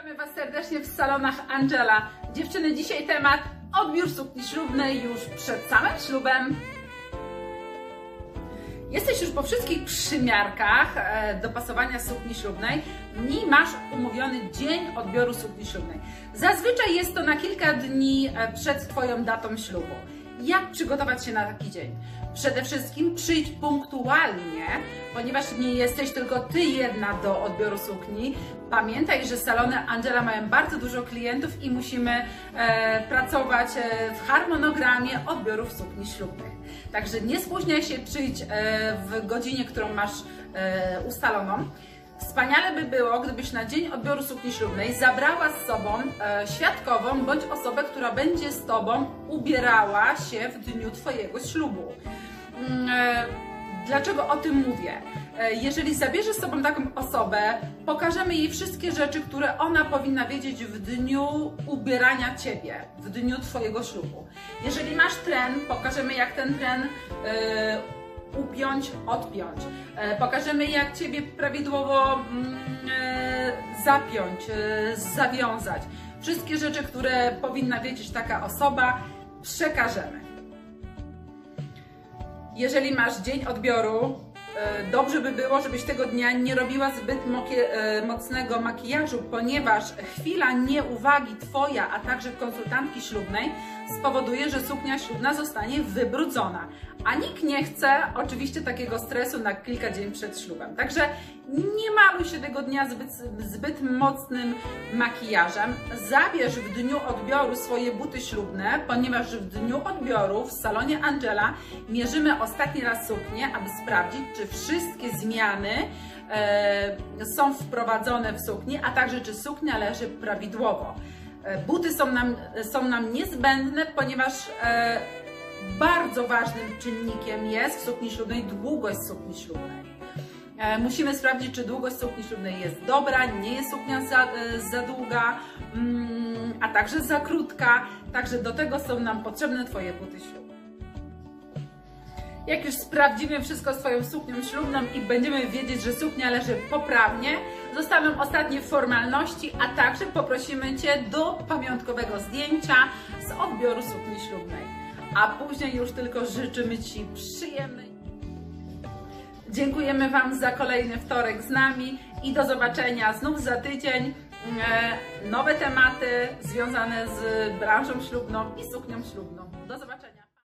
Witamy Was serdecznie w salonach Angela. Dziewczyny, dzisiaj temat odbiór sukni ślubnej już przed samym ślubem. Jesteś już po wszystkich przymiarkach e, dopasowania sukni ślubnej i masz umówiony dzień odbioru sukni ślubnej. Zazwyczaj jest to na kilka dni e, przed Twoją datą ślubu. Jak przygotować się na taki dzień? Przede wszystkim przyjdź punktualnie, ponieważ nie jesteś tylko Ty jedna do odbioru sukni. Pamiętaj, że salony Angela mają bardzo dużo klientów i musimy e, pracować e, w harmonogramie odbiorów sukni ślubnych. Także nie spóźniaj się, przyjdź e, w godzinie, którą masz e, ustaloną. Wspaniale by było, gdybyś na dzień odbioru sukni ślubnej zabrała z sobą e, świadkową bądź osobę, która będzie z Tobą ubierała się w dniu Twojego ślubu. Mm, e, dlaczego o tym mówię? E, jeżeli zabierzesz z sobą taką osobę, pokażemy jej wszystkie rzeczy, które ona powinna wiedzieć w dniu ubierania Ciebie, w dniu Twojego ślubu. Jeżeli masz tren, pokażemy jak ten tren e, upiąć, odpiąć. E, pokażemy jak Ciebie prawidłowo mm, e, zapiąć, e, zawiązać. Wszystkie rzeczy, które powinna wiedzieć taka osoba, przekażemy. Jeżeli masz dzień odbioru, dobrze by było, żebyś tego dnia nie robiła zbyt mocnego makijażu, ponieważ chwila nieuwagi Twoja, a także konsultantki ślubnej spowoduje, że suknia ślubna zostanie wybrudzona. A nikt nie chce oczywiście takiego stresu na kilka dni przed ślubem. Także nie maluj się tego dnia zbyt, zbyt mocnym makijażem. Zabierz w dniu odbioru swoje buty ślubne, ponieważ w dniu odbioru w salonie Angela mierzymy ostatni raz suknię, aby sprawdzić, czy wszystkie zmiany e, są wprowadzone w sukni, a także czy suknia leży prawidłowo. E, buty są nam, są nam niezbędne, ponieważ e, bardzo ważnym czynnikiem jest w sukni ślubnej długość sukni ślubnej. E, musimy sprawdzić, czy długość sukni ślubnej jest dobra, nie jest suknia za, za długa, mm, a także za krótka. Także do tego są nam potrzebne Twoje buty ślubne. Jak już sprawdzimy wszystko z Twoją suknią ślubną i będziemy wiedzieć, że suknia leży poprawnie, zostaną ostatnie formalności, a także poprosimy Cię do pamiątkowego zdjęcia z odbioru sukni ślubnej. A później już tylko życzymy Ci przyjemnej. Dziękujemy Wam za kolejny wtorek z nami i do zobaczenia znów za tydzień. E, nowe tematy związane z branżą ślubną i suknią ślubną. Do zobaczenia.